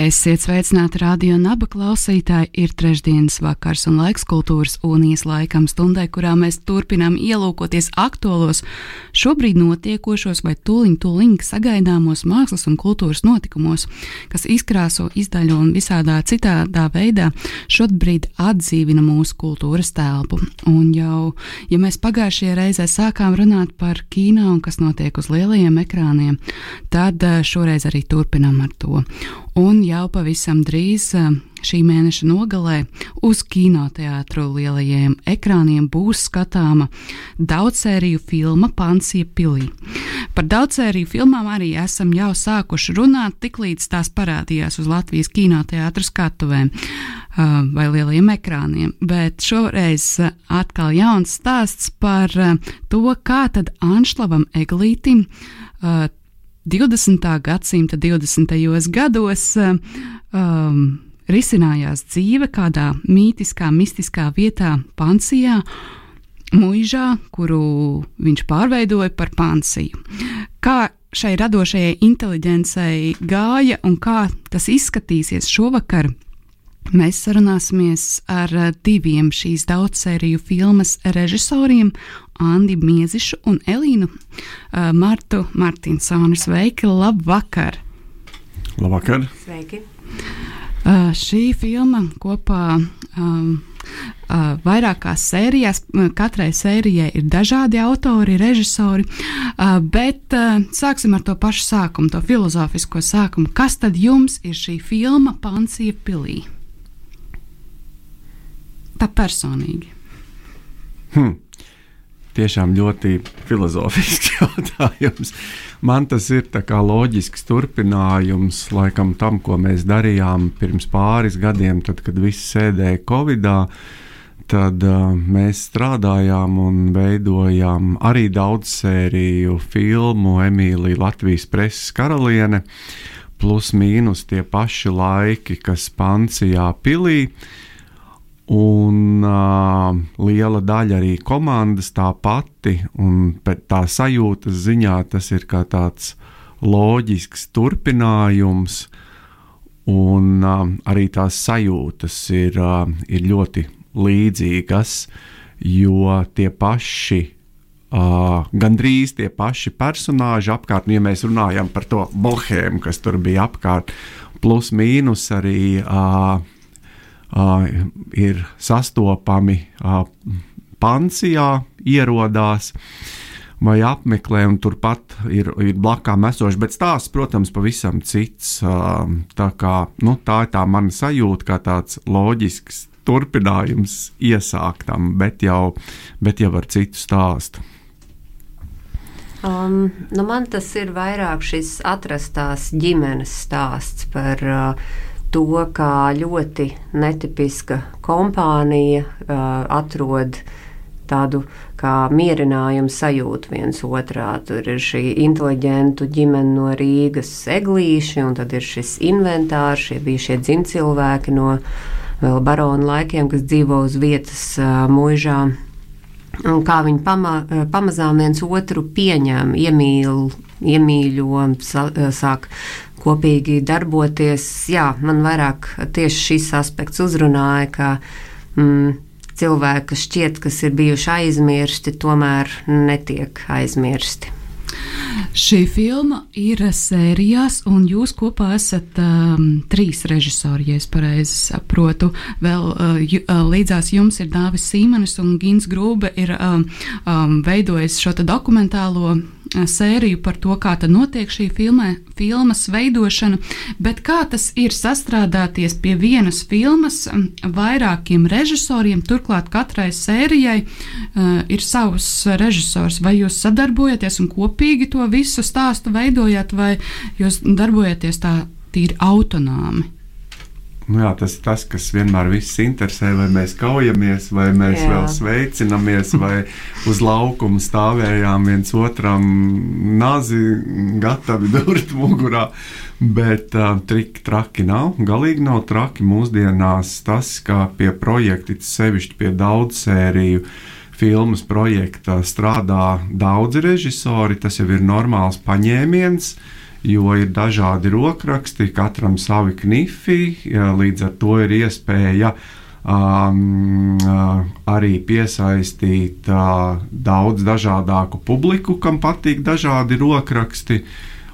Esiet sveicināti radio naba klausītāji. Ir trešdienas vakars un laiks kultūras unijas laikam stundai, kurā mēs turpinām ielūkoties aktuālos, šobrīd notiekošos vai tūliņ tūliņ sagaidāmos mākslas un kultūras notikumos, kas izkrāso, izdaļo un visādā citādā veidā šobrīd atdzīvina mūsu kultūras telpu. Un jau, ja mēs pagājušajā reizē sākām runāt par kino un kas notiek uz lielajiem ekrāniem, tad eh, šoreiz arī turpinām ar to. Un jau pavisam drīz eh, šī mēneša nogalē uz kinoteātru lielajiem ekrāniem būs skatāma daudzsēriju filma Pansija pilī. Par daudzsēriju filmām arī esam jau sākuši runāt, tiklīdz tās parādījās uz Latvijas kinoteātru skatuvēm eh, vai lielajiem ekrāniem, bet šoreiz eh, atkal jauns stāsts par to, kā tad Anšlavam Eglītim 20. gadsimta 20. gados um, risinājās dzīve kādā mītiskā, mistiskā vietā, Pansijā, mūžā, kuru viņš pārveidoja par pansiju. Kā šai radošajai inteligencei gāja un kā tas izskatīsies šovakar? Mēs sarunāsimies ar diviem šīs daudzsēriju filmas režisoriem, Andi Miezišu un Elīnu uh, Martu Martinsonu. Sveiki, labvakar! Labvakar! Sveiki! Uh, šī filma kopā um, uh, vairākās sērijās. Katrai sērijai ir dažādi autori, režisori, uh, bet uh, sāksim ar to pašu sākumu, to filozofisko sākumu. Kas tad jums ir šī filma Pansija pilī? Tā personīgi. Hmm tiešām ļoti filozofisks jautājums. Man tas ir loģisks turpinājums laikam tam, ko mēs darījām pirms pāris gadiem, tad, kad visi sēdēja Covidā. Tad uh, mēs strādājām un veidojām arī daudz sēriju filmu Emīlija Latvijas preses karaliene, plus mīnus tie paši laiki, kas Pancijā pilī. Uh, Un uh, liela daļa arī komandas tā pati, un tā sajūtas ziņā tas ir kā tāds loģisks turpinājums, un uh, arī tās sajūtas ir, uh, ir ļoti līdzīgas, jo tie paši, uh, gandrīz tie paši personāļi apkārt, nu, ja mēs runājam par to bohēmu, kas tur bija apkārt, plus mīnus arī. Uh, ir sastopami Pancijā, ierodās vai apmeklē, un turpat ir, ir blakām esoši. Bet stāsts, protams, pavisam cits. Tā, kā, nu, tā ir tā mana sajūta, kā tāds loģisks turpinājums iesāktam, bet jau, bet jau ar citu stāstu. Um, nu man tas ir vairāk šis atrastās ģimenes stāsts par uh, to, kā ļoti netipiska kompānija uh, atrod tādu kā mierinājumu sajūtu viens otrā. Tur ir šī inteliģentu ģimene no Rīgas eglīši, un tad ir šis inventārs, šie bija šie dzimcilvēki no vēl baronu laikiem, kas dzīvo uz vietas uh, mūžā. Un kā viņi pama, pamazām viens otru pieņem, iemīl, iemīļo, sāk kopīgi darboties. Jā, man vairāk tieši šis aspekts uzrunāja, ka mm, cilvēki, kas šķiet, kas ir bijuši aizmirsti, tomēr netiek aizmirsti. Šī filma ir sērijās, un jūs kopā esat um, trīs režisori, ja es pareizi saprotu. Vēl uh, ju, uh, līdzās jums ir Dāvis Sīmanis un Gins Grūbe ir um, um, veidojis šo dokumentālo sēriju par to, kā notiek šī filmē, filmas veidošana, bet kā tas ir sastrādāties pie vienas filmas vairākiem režisoriem. Turklāt katrai sērijai uh, ir savs režisors. Vai jūs sadarbojaties un kopīgi to visu stāstu veidojat, vai jūs darbojaties tā tīri autonomi? Nu jā, tas ir tas, kas vienmēr visus interesē. Vai mēs kaujamies, vai mēs jā. vēl sveicinamies, vai uz laukuma stāvējām viens otram nazi, gatavi durt mugurā. Bet uh, triki traki nav. Galīgi nav traki mūsdienās tas, kā pie projekta, sevišķi pie daudz sēriju filmas projekta strādā daudzi režisori. Tas jau ir normāls paņēmiens. Uh, jo ir dažādi rokraksti, katram savi knifi, līdz ar to ir iespēja um, uh, arī piesaistīt uh, daudz dažādāku publiku, kam patīk dažādi rokraksti.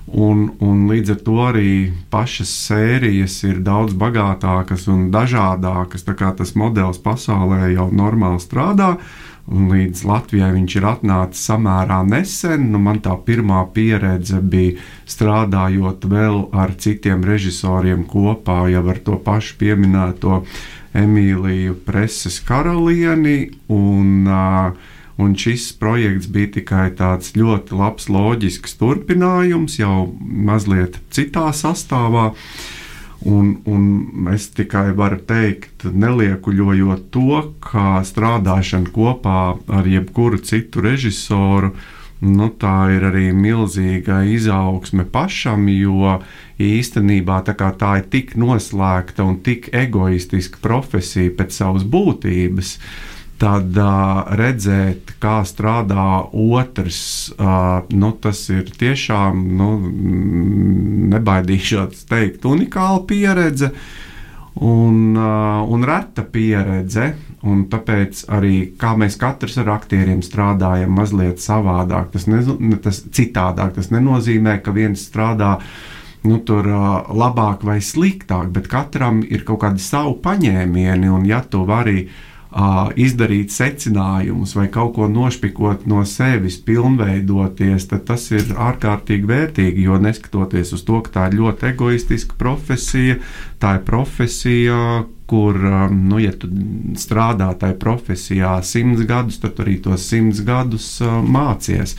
Un, un līdz ar to arī pašas sērijas ir daudz bagātākas un dažādākas. Tas modelis pasaulē jau normāli strādā, uh, Līdz Latvijai viņš ir atnācis samērā nesen. Nu, man tā pirmā pieredze bija strādājot vēl ar citiem režisoriem kopā, jau ar to pašu pieminēto Emīliju Preses karalieni. Un, un šis projekts bija tikai tāds ļoti labs, loģisks turpinājums, jau mazliet citā sastāvā. Uh, Un, un es tikai varu teikt, neliekuļojot to, kā strādāšana kopā ar jebkuru citu režisoru, nu, tā ir arī milzīga izaugsme pašam, jo īstenībā tā, tā ir tik noslēgta un tik egoistiska profesija pēc savas būtības. Uh, tad uh, redzēt, kā strādā otrs, uh, nu, tas ir tiešām, nu, nebaidīšos teikt, unikāla pieredze un, uh, un reta pieredze. Un tāpēc arī mēs katrs ar aktieriem strādājam, mazliet savādāk, tas, ne, tas citādāk. Tas nenozīmē, ka viens strādā nu, tur uh, labāk vai sliktāk, bet katram ir kaut kādi savi paņēmieni, un ja tu vari uh, izdarīt secinājumus vai kaut ko nošpikot no sevis, pilnveidoties, tad tas ir ārkārtīgi vērtīgi. Jo neskatoties uz to, ka tā ir ļoti egoistiska profesija, tā ir profesija, kur, nu, ja tu strādā tajā profesijā simts gadus, tad arī tos simts gadus uh, mācies.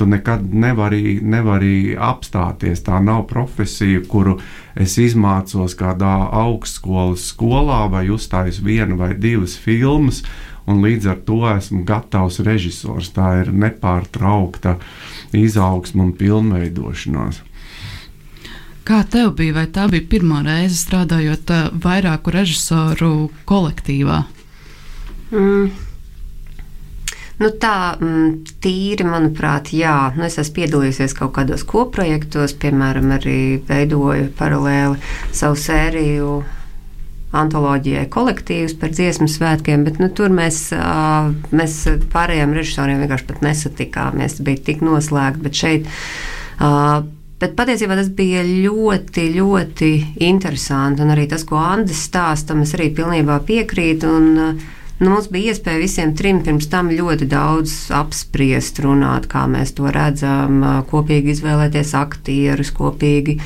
Tu nekad nevari, nevari apstāties. Tā nav profesija, kuru es izmācos kādā augstskolas skolā vai uzstājos vienu vai divas filmas. Un līdz ar to esmu gatavs režisors. Tā ir nepārtraukta izaugsme un pilnveidošanās. Kā tev bija, vai tā bija pirmā reize strādājot uh, vairāku režisoru kolektīvā? Mm. Nu, tā mm, tīri, manuprāt, jā. Nu, es esmu piedalījusies kaut kādos koprojektos, piemēram, arī veidoju paralēli savu sēriju antoloģijai kolektīvus par dziesmu svētkiem, bet nu, tur mēs, mēs pārējiem režisoriem vienkārši nesatikāmies. Bija tik noslēgts, bet šeit. Bet patiesībā tas bija ļoti, ļoti interesanti. Un arī tas, ko Andris stāsta, es arī pilnībā piekrītu. Un, Nu, mums bija iespēja visiem trim pirms tam ļoti daudz apspriest, runāt, kā mēs to redzam, kopīgi izvēlēties aktierus, kopīgi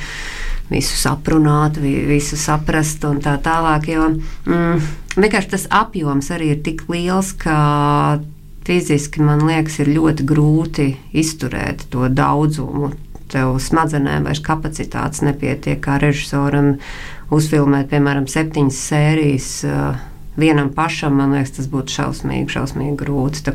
visu saprunāt, visu saprast un tā tālāk. Jo mm, vienkārši tas apjoms arī ir tik liels, ka fiziski man liekas, ir ļoti grūti izturēt to daudzumu. Tev smadzenēm vairs kapacitātes nepietiek kā režisoram uzfilmēt, piemēram, septiņas sērijas. Uh, vienam pašam, man liekas, tas būtu šausmīgi, šausmīgi grūti.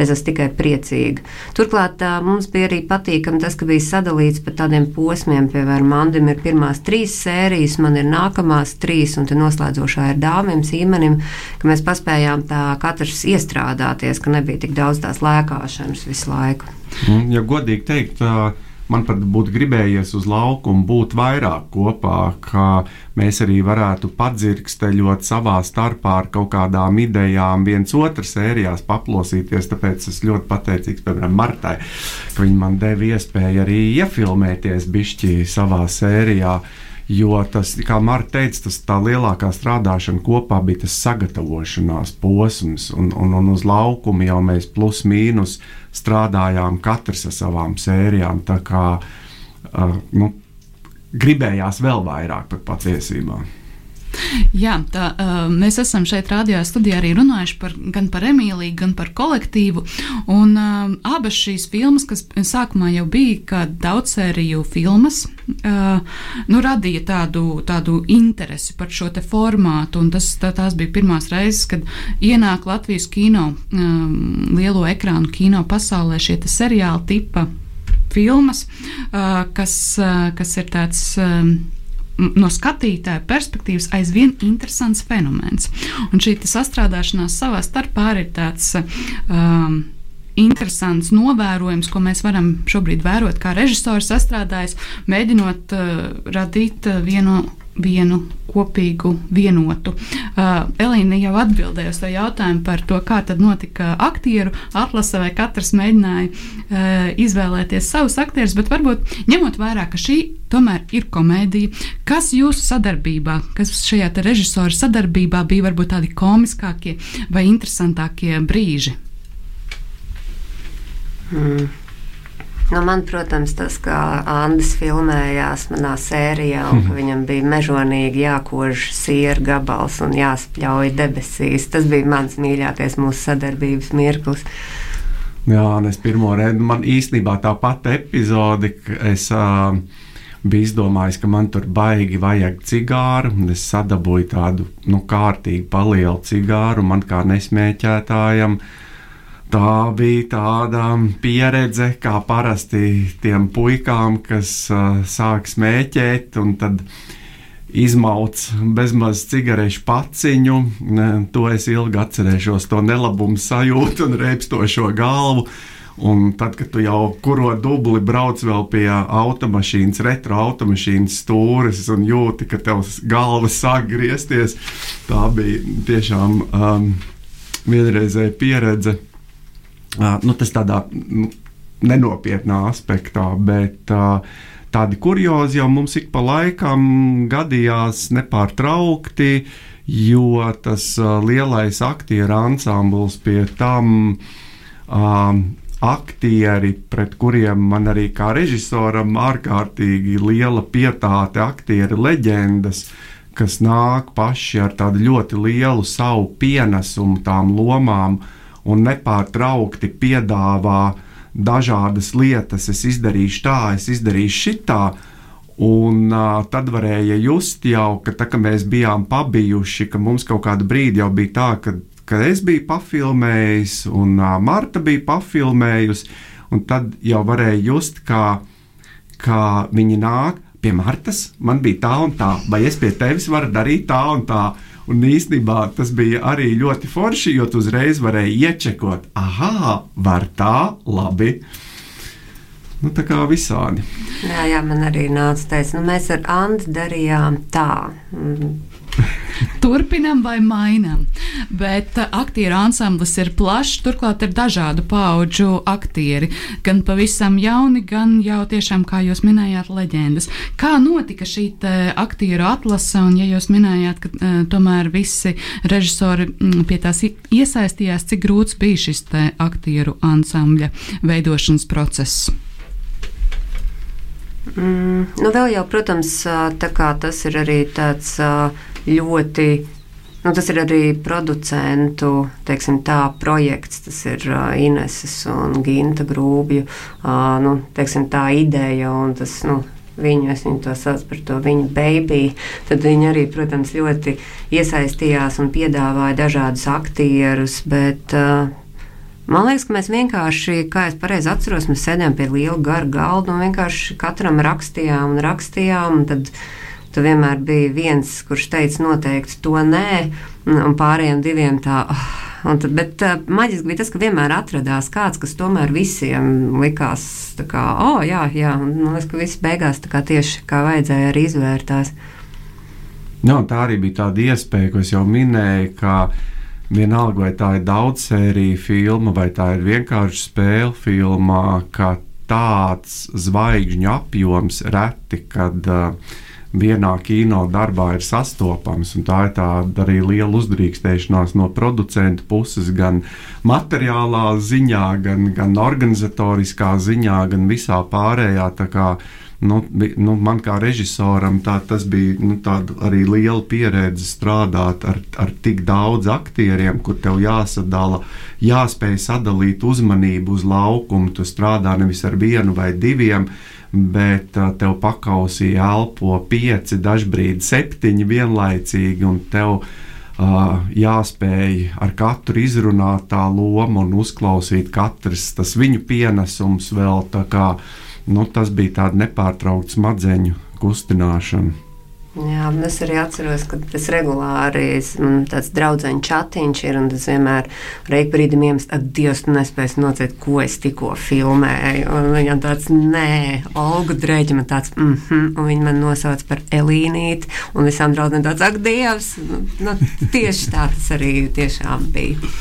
Es esmu tikai priecīga. Turklāt tā, mums bija arī patīkami tas, ka bija sadalīts pa tādiem posmiem. Piemēram, Mandim ir pirmās trīs sērijas, man ir nākamās trīs, un noslēdzošā ir dāvim, īmenim, ka mēs paspējām tā katrs iestrādāties, ka nebija tik daudz tās lēkāšanas visu laiku. Mm, ja godīgi teikt, uh man pat būtu gribējies uz laukumu būt vairāk kopā, ka mēs arī varētu padzirksteļot savā starpā ar kaut kādām idejām, viens otru sērijās paplosīties. Tāpēc es ļoti pateicīgs, piemēram, Martai, ka viņa man deva iespēju arī iefilmēties bišķi savā sērijā. Jo tas, kā Marta teica, tas tā lielākā strādāšana kopā bija tas sagatavošanās posms, un, un, un uz laukuma jau mēs plus mīnus strādājām katrs ar savām sērijām. Tā kā uh, nu, gribējās vēl vairāk par patiesībā. Jā, tā, mēs esam šeit radio studijā arī runājuši par, gan par Emīliju, gan par kolektīvu. Un uh, abas šīs filmas, kas sākumā jau bija kā daudzsēriju filmas, uh, nu, radīja tādu, tādu interesi par šo formātu. Tas, tā, tās bija pirmās reizes, kad ienāk Latvijas kino, um, lielo ekrānu kino pasaulē šie seriāli tipa filmas, uh, kas, uh, kas ir tāds. Um, no skatītāja perspektīvas aizvien interesants fenomens. Un šī sastrādāšanās savā starpā ir tāds. Um, Interesants novērojums, ko mēs varam šobrīd vērot, kā režisors sastrādājis, mēģinot uh, radīt uh, vienu vienu kopīgu, vienotu. Uh, Elīna jau atbildēja uz to jautājumu par to, kā tad notika aktieru atlase, vai katrs mēģināja uh, izvēlēties savus aktierus, bet varbūt ņemot vērā, ka šī tomēr ir komēdija, kas jūsu sadarbībā, kas šajā režisora sadarbībā bija varbūt tādi komiskākie vai interesantākie brīži? Mm. Nu, man, protams, tas, kā Andris filmējās manā sērijā, un ka viņam bija mežonīgi jākož sieru gabals un jāspļauj debesīs, tas bija mans mīļākais mūsu sadarbības mirklis. Jā, es pirmo reizi, man īstenībā tā pati epizode, es uh, biju izdomājis, ka man tur baigi vajag cigāru, un es sadabūju tādu, nu, kārtīgi palielu cigāru, man kā nesmēķētājam. Uh, Tā bija tāda pieredze, kā parasti tiem puikām, kas uh, sāk smēķēt, un tad izmauc bezmaz cigarešu paciņu. To es ilgi atcerēšos, to nelabumu sajūtu un reibstošo galvu. Un tad, kad tu jau kuro dubli brauc vēl pie automašīnas, retro automašīnas stūres un jūti, ka tev galva sāk griezties, tā bija tiešām um, vienreizēja pieredze. Uh, nu, tas tādā nu, nenopietnā aspektā, bet uh, tādi kuriozi jau mums ik pa laikam gadījās nepārtraukti, jo tas uh, lielais aktieru ansambls pie tam. Aktieri, pret kuriem man arī kā režisoram ārkārtīgi liela pietāte, aktieri leģendas, kas nāk paši ar tādu ļoti lielu savu pienesumu tām lomām, uh, un nepārtraukti piedāvā dažādas lietas, es izdarīšu tā, es izdarīšu šitā. Un uh, tad varēja just jau, ka tā, ka mēs bijām pabijuši, ka mums kaut kādu brīdi jau bija tā, ka, ka es biju pafilmējis, un uh, Marta bija pafilmējusi, un tad jau varēja just, kā, kā viņi nāk pie Martas, man bija tā un tā, vai es pie tevis varu darīt tā un tā. Un īstenībā tas bija arī ļoti forši, jo tu uzreiz varēji iečekot, ah, var tā, labi. Nu, tā kā visādi. Jā, jā man arī nāca teikt, nu, mēs ar Andu darījām tā. Mm Turpinam vai mainām. Bet uh, aktieru ansamblis ir plašs, turklāt ir dažādu pauģu aktieri. Gan pavisam jauni, gan jau tiešām, kā jūs minējāt, leģendas. Kā notika šī aktieru atlase, un ja jūs minējāt, ka uh, tomēr visi režisori mm, pie tās iesaistījās, cik grūts bija šis aktieru ansambļa veidošanas process? Mm, nu vēl jau, protams, tas ir arī tāds ļoti. Nu, tas ir arī producentu teiksim, tā, projekts. Tas ir uh, Ineses un Ginta grūbju uh, nu, teiksim, tā ideja. Tas, nu, viņu, es viņu to saucu par to viņu baby. Tad viņi arī, protams, ļoti iesaistījās un piedāvāja dažādus aktierus. Bet, uh, Man liekas, ka mēs vienkārši, kā es pareizi atceros, mēs sēdējām pie liela gara galda un vienkārši katram rakstījām un rakstījām. Un tad, uh, tu vienmēr biji viens, kurš teica noteikti to nē, un pārējiem diviem tā. Oh. Tad, bet uh, maģiski bija tas, ka vienmēr atradās kāds, kas tomēr visiem likās, kā, oh, jā, jā, un man liekas, ka viss beigās kā tieši kā vajadzēja arī izvērtās. Jā, tā arī bija tāda iespēja, ko es jau minēju, ka vienalga, vai tā ir daudzsērija filma, vai tā ir vienkārši spēle filmā, ka tāds zvaigžņu apjoms reti, kad uh, vienā kino darbā ir sastopams. Tā ir tāda arī liela uzdrīkstēšanās no producentu puses, gan materiālā ziņā, gan, gan organizatoriskā ziņā, gan visā pārējā. Nu, nu, man kā režisoram tā, tas bija nu, arī liela pieredze strādāt ar, ar tik daudz aktieriem, kur tev jāsadala, jāspēj sadalīt uzmanību uz laukumu. Tu strādā nevis ar vienu vai diviem, bet uh, tev pakausī elpo pieci, dažbrīd septiņi vienlaicīgi, un tev uh, jāspēj ar katru izrunāt tā loma un uzklausīt katrs tas viņu pienesums vēl tā kā nu, tas bija tāds nepārtraukts smadzeņu kustināšana. Jā, es arī atceros, ka tas regulāri ir tāds draugs chatiņš, ir, tas vienmēr reik brīdim iemest, ak, Dievs, tu nespēsi nocēt, ko es tikko filmēju. Un viņam tāds, nē, Olga Dreģa man tāds, mhm, mm un viņa man nosauc par Elīnīti, un visām draugiem tāds, ak, Dievs, nu, nu, tieši tā tas arī tiešām bija.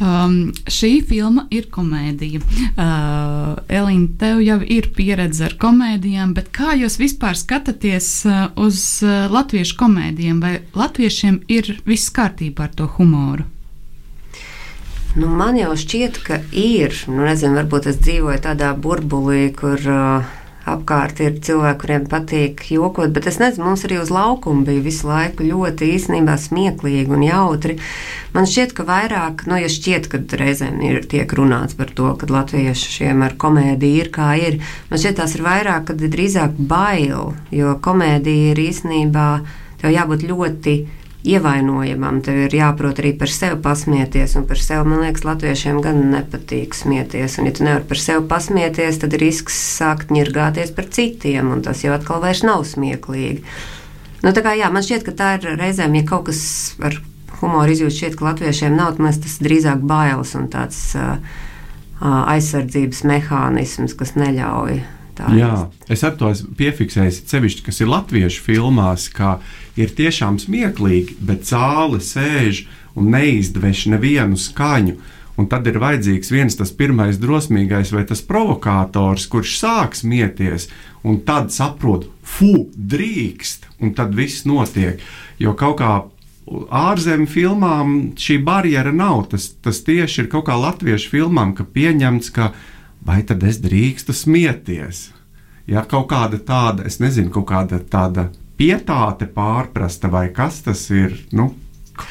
Um, šī filma ir komēdija. Uh, Elīna, tev jau ir pieredze ar komēdijām, bet kā jūs vispār skatāties uh, uz uh, latviešu komēdijām? Vai latviešiem ir viss kārtībā ar to humoru? Nu, man jau šķiet, ka ir. Nu, nezinu, varbūt es dzīvoju tādā burbulī, kur uh, apkārt ir cilvēki, kuriem patīk jokot, bet es nezinu, mums arī uz laukuma bija visu laiku ļoti īstenībā smieklīgi un jautri. Man šķiet, ka vairāk, nu, ja šķiet, ka reizēm ir tiek runāts par to, ka latviešiem ar komēdiju ir kā ir, man šķiet tās ir vairāk, kad ir drīzāk bail, jo komēdija ir īstenībā, tev jābūt ļoti ievainojamam. Tev ir jāprot arī par sevi pasmieties, un par sevi, man liekas, latviešiem gan nepatīk smieties. Un, ja tu nevari par sevi pasmieties, tad risks sākt ņirgāties par citiem, un tas jau atkal vairs nav smieklīgi. Nu, kā, jā, man šķiet, ka tā ir reizēm, ja kaut kas ar humoru izjūt, šķiet, ka latviešiem nav, tas drīzāk bailes un tāds uh, aizsardzības mehānisms, kas neļauj Tā Jā, es ar to piefiksēju, sevišķi, kas ir latviešu filmās, ka ir tiešām smieklīgi, bet zāle sēž un neizdveš nevienu skaņu. Un tad ir vajadzīgs viens tas pirmais drosmīgais vai tas provokators, kurš sāk smieties, un tad saprot, fu, drīkst, un tad viss notiek. Jo kaut kā ārzemju filmām šī barjera nav. Tas, tas tieši ir kaut kā latviešu filmām, ka pieņemts, ka vai tad es drīkstu smieties? Ja kaut kāda tāda, es nezinu, kaut kāda tāda pietāte pārprasta vai kas tas ir. Nu,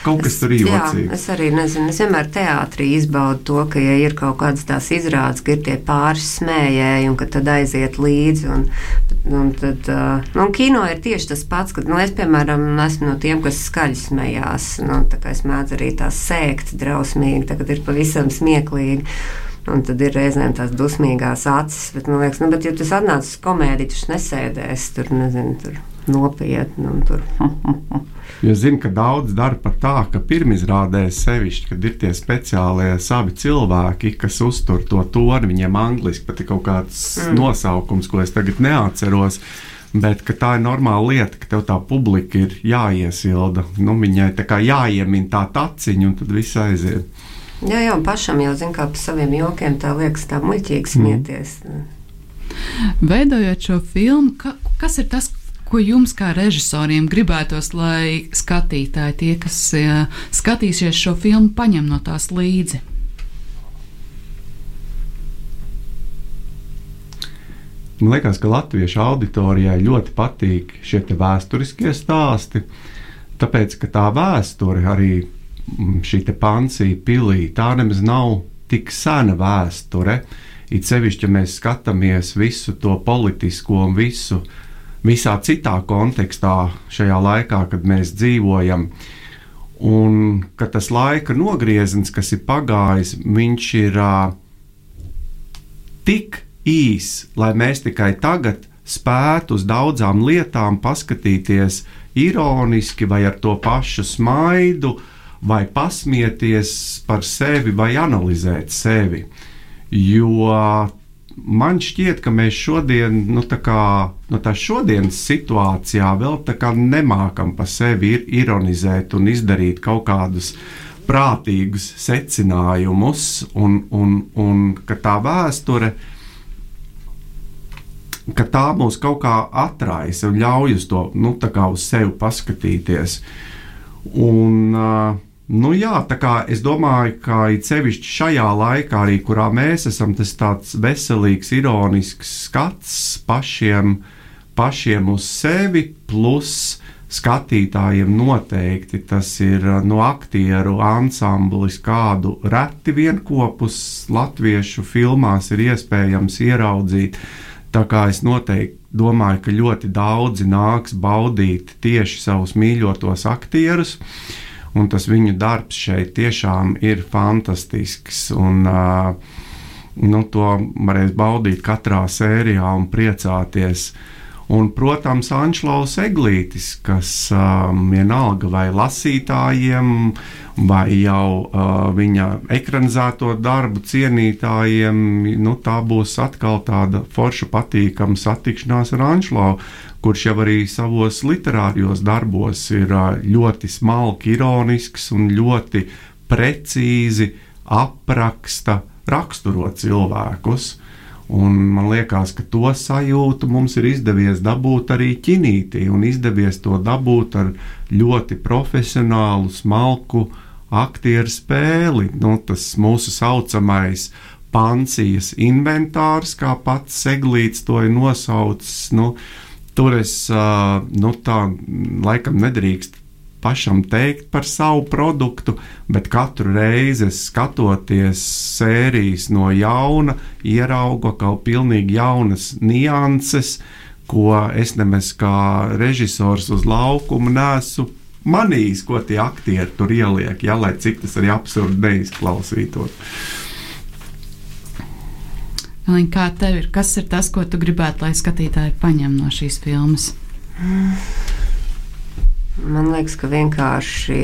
Kaut kas tur ir jocīgs. Jā, es arī nezinu. Es vienmēr teātrī izbaudu to, ka, ja ir kaut kādas tās izrādes, ka ir tie pāris smējēji un ka tad aiziet līdzi. Un, un tad, nu, un kino ir tieši tas pats, ka nu, es, piemēram, esmu no tiem, kas skaļi smējās. Nu, es mēdzu arī tās sēkt drausmīgi, tagad ir pavisam smieklīgi. Un tad ir reizēm tās dusmīgās acis. Bet, man liekas, nu, bet, ja tas atnāc uz komēdiju, tas nesēdēs tur, nezinu, tur nopietni. Tur. Jo zinu, ka daudz dara pat tā, ka pirmizrādēs sevišķi, kad ir tie speciālie savi cilvēki, kas uztur to toni, viņiem angliski pat ir kaut kāds mm. nosaukums, ko es tagad neatceros. Bet tā ir normāla lieta, ka tev tā publika ir jāiesilda. Nu, viņai tā kā jāiemina tā taciņa, un tad viss aiziet. Jā, jau pašam jau zina, kā par saviem jokiem tā liekas, tā muļķīgi mm. smieties. Mm. Veidojot šo filmu, ka, kas ir tas, ko jums kā režisoriem gribētos, lai skatītāji, tie, kas uh, skatīsies šo filmu, paņem no tās līdzi? Man liekas, ka latviešu auditorijai ļoti patīk šie vēsturiskie stāsti, tāpēc ka tā vēsture arī Mm, šī pansija pilī, tā nemaz nav tik sena vēsture. It sevišķi, ja mēs skatāmies visu to politisko un visu, visā citā kontekstā šajā laikā, kad mēs dzīvojam. Un ka tas laika nogrieziens, kas ir pagājis, viņš ir uh, tik īs, lai mēs tikai tagad spētu uz daudzām lietām paskatīties ironiski vai ar to pašu smaidu, uh, vai pasmieties par sevi, vai analizēt sevi. Jo man šķiet, ka mēs šodien, nu, tā kā no tā šodienas situācijā, vēl tā kā nemākam pa sevi ir ironizēt un izdarīt kaut kādus prātīgus secinājumus, un, un, un ka tā vēsture, ka tā mūs kaut kā atraisa un ļauj uz to, nu, tā kā uz sevi paskatīties. Un, uh, Nu, jā, tā kā es domāju, ka it sevišķi šajā laikā, arī kurā mēs esam, tas tāds veselīgs, ironisks skats pašiem, pašiem uz sevi, plus skatītājiem noteikti tas ir no aktieru ansamblis, kādu reti vienopus latviešu filmās ir iespējams ieraudzīt. Tā kā es noteikti domāju, ka ļoti daudzi nāks baudīt tieši savus mīļotos aktierus. Uh, un tas viņu darbs šeit tiešām ir fantastisks. Un, nu, to varēs baudīt katrā sērijā un priecāties. Un, protams, Anšlaus Eglītis, kas um, vienalga vai lasītājiem, vai jau uh, viņa ekranizēto darbu cienītājiem, nu, tā būs atkal tāda forša, patīkama satikšanās ar Anšlau kurš jau arī savos literārijos darbos ir ļoti smalki, ironisks un ļoti precīzi apraksta, raksturo cilvēkus. Un man liekas, ka to sajūtu mums ir izdevies dabūt arī ķinītī, un izdevies to dabūt ar ļoti profesionālu, smalku aktieru spēli. Nu, tas mūsu saucamais pancijas inventārs, kā pats Seglīts to ir nosaucis. Nu, uh, Tur es nu, tā laikam nedrīkst pašam teikt par savu produktu, bet katru reizi skatoties sērijas no jauna, ieraugu kaut pilnīgi jaunas nianses, ko es nemaz kā režisors uz laukuma nesu manījis, ko tie aktieri tur ieliek, ja, lai cik tas arī absurdi neizklausītos. Elīna, kā tev ir? Kas ir tas, ko tu gribētu, lai skatītāji paņem no šīs filmas? Man liekas, ka vienkārši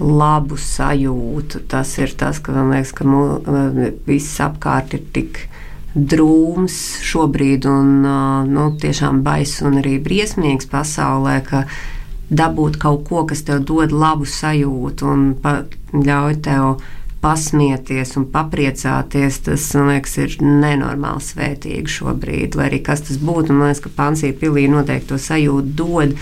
labu sajūtu. Tas ir tas, ka man liekas, ka mū, viss apkārt ir tik drūms šobrīd un nu, tiešām baiss un arī briesmīgs pasaulē, ka dabūt kaut ko, kas tev dod labu sajūtu un ļauj tev pasmieties un papriecāties, tas, man liekas, ir nenormāli svētīgi šobrīd. Lai arī kas tas būtu, man liekas, ka Pansija pilī noteikti to sajūtu dod.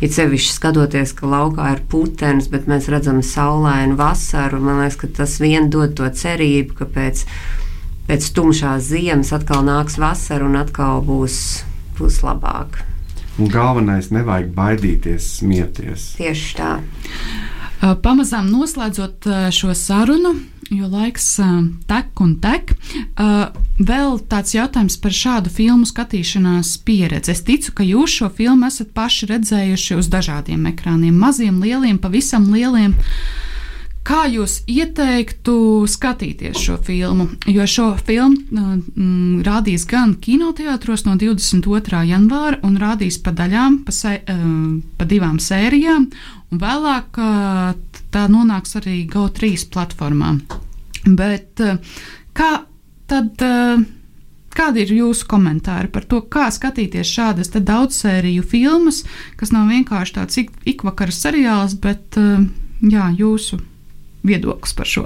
Ir sevišķi skatoties, ka laukā ir putenis, bet mēs redzam saulainu vasaru. Man liekas, ka tas vien dod to cerību, ka pēc, pēc tumšās ziemas atkal nāks vasara un atkal būs, būs labāk. Un galvenais, nevajag baidīties, smieties. Tieši tā. Pamazām noslēdzot šo sarunu, jo laiks tek un tek. Vēl tāds jautājums par šādu filmu skatīšanās pieredzi. Es ticu, ka jūs šo filmu esat paši redzējuši uz dažādiem ekrāniem, maziem, lieliem, pavisam lieliem. Kā jūs ieteiktu skatīties šo filmu? Jo šo filmu mm, rādīs gan kinoteātros no 22. janvāra, un rādīs pa daļām, pa, se, pa divām sērijām, un vēlāk tā nonāks arī GO3 platformā. Bet kā tad? Kādi ir jūsu komentāri par to, kā skatīties šādas daudzsēriju filmas, kas nav vienkārši tāds ik, ikvakara seriāls, bet jā, jūsu viedoklis par šo?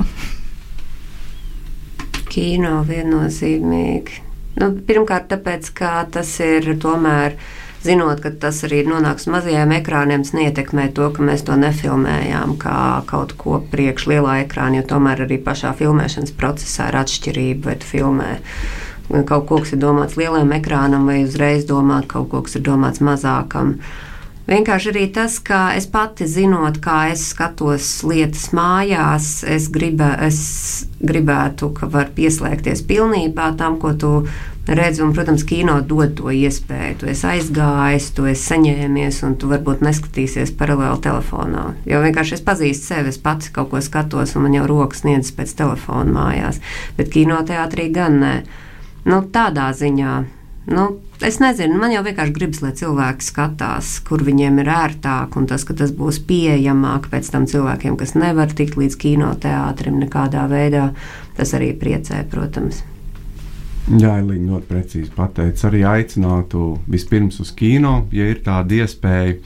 Kino viennozīmīgi. Nu, pirmkārt, tāpēc, ka tas ir tomēr uh, zinot, ka tas arī nonāks mazajiem ekrāniem, neietekmē to, ka mēs to nefilmējām kā kaut ko priekš lielā ekrāna, jo tomēr arī pašā filmēšanas procesā ir atšķirība, vai tu filmē kaut kas ir domāts lielam ekrānam, vai uzreiz domāt kaut kas ir domāts mazākam. Vienkārši arī tas, ka es pati zinot, kā es skatos lietas mājās, es, gribē, es gribētu, ka var pieslēgties pilnībā tam, ko tu redzi. Un, protams, kino dod to iespēju. Tu esi aizgājis, tu esi saņēmies, un tu varbūt neskatīsies paralēli telefonā. Jo vienkārši es pazīstu sevi, es pats kaut ko skatos, un man jau rokas sniedz pēc telefona mājās. Bet kinoteātrī gan nē. Nu, tādā ziņā Nu, es nezinu, man jau vienkārši gribas, lai cilvēki skatās, kur viņiem ir ērtāk, un tas, ka tas būs pieejamāk pēc tam cilvēkiem, kas nevar tikt līdz kinoteātrim nekādā veidā, tas arī priecē, protams. Jā, Elīna ļoti precīzi pateica. Arī aicinātu vispirms uz kino, ja ir tāda iespēja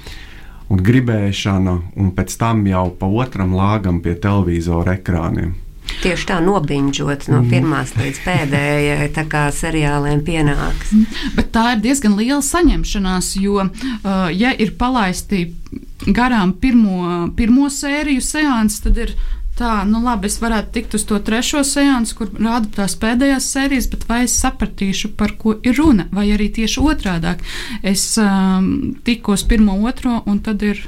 un gribēšana, un pēc tam jau pa otram lāgam pie televizora ekrāniem. Tieši tā nobinžot no Mhm. pirmās līdz pēdējai, tā kā seriāliem pienāks. Bet tā ir diezgan liela saņemšanās, jo, uh, ja ir palaisti garām pirmo, pirmo sēriju seansu, tad ir tā, nu labi, es varētu tikt uz to trešo seansu, kur rāda tās pēdējās sērijas, bet vai es sapratīšu, par ko ir runa, vai arī tieši otrādāk. Es um, tikos pirmo, otro, un tad ir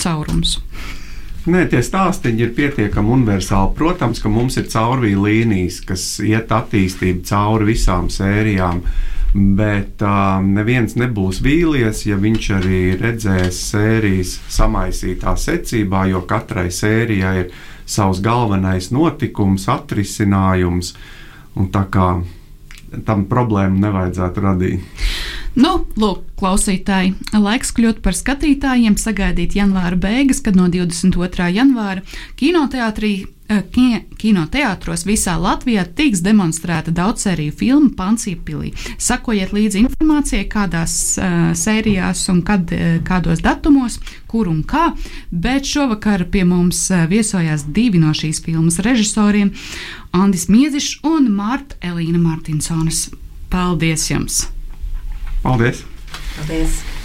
caurums. Nē, tie stāstīņi ir pietiekami universāli. Protams, ka mums ir caurvīja līnijas, kas iet attīstību cauri visām sērijām. Bet uh, neviens nebūs vīlies, ja viņš arī redzēs sērijas samaisītā secībā, jo katrai sērijai ir savs galvenais notikums, atrisinājums. Un tā kā tam problēmu nevajadzētu radīt. Nu, lūk, klausītāji, laiks kļūt par skatītājiem, sagaidīt janvāra beigas, kad no 22. janvāra kinoteātrī. eh, ki- Kinoteātros visā Latvijā tiks demonstrēta daudzsēriju filma Pansīpilī. Sakojiet līdzi informācijai, kādās uh, sērijās un kad, uh, kādos datumos, kur un kā. Bet šovakar pie mums viesojās divi no šīs filmas režisoriem - Andris Miezišs un Marta Elīna Martinsonas. Paldies jums! Paldies! Paldies!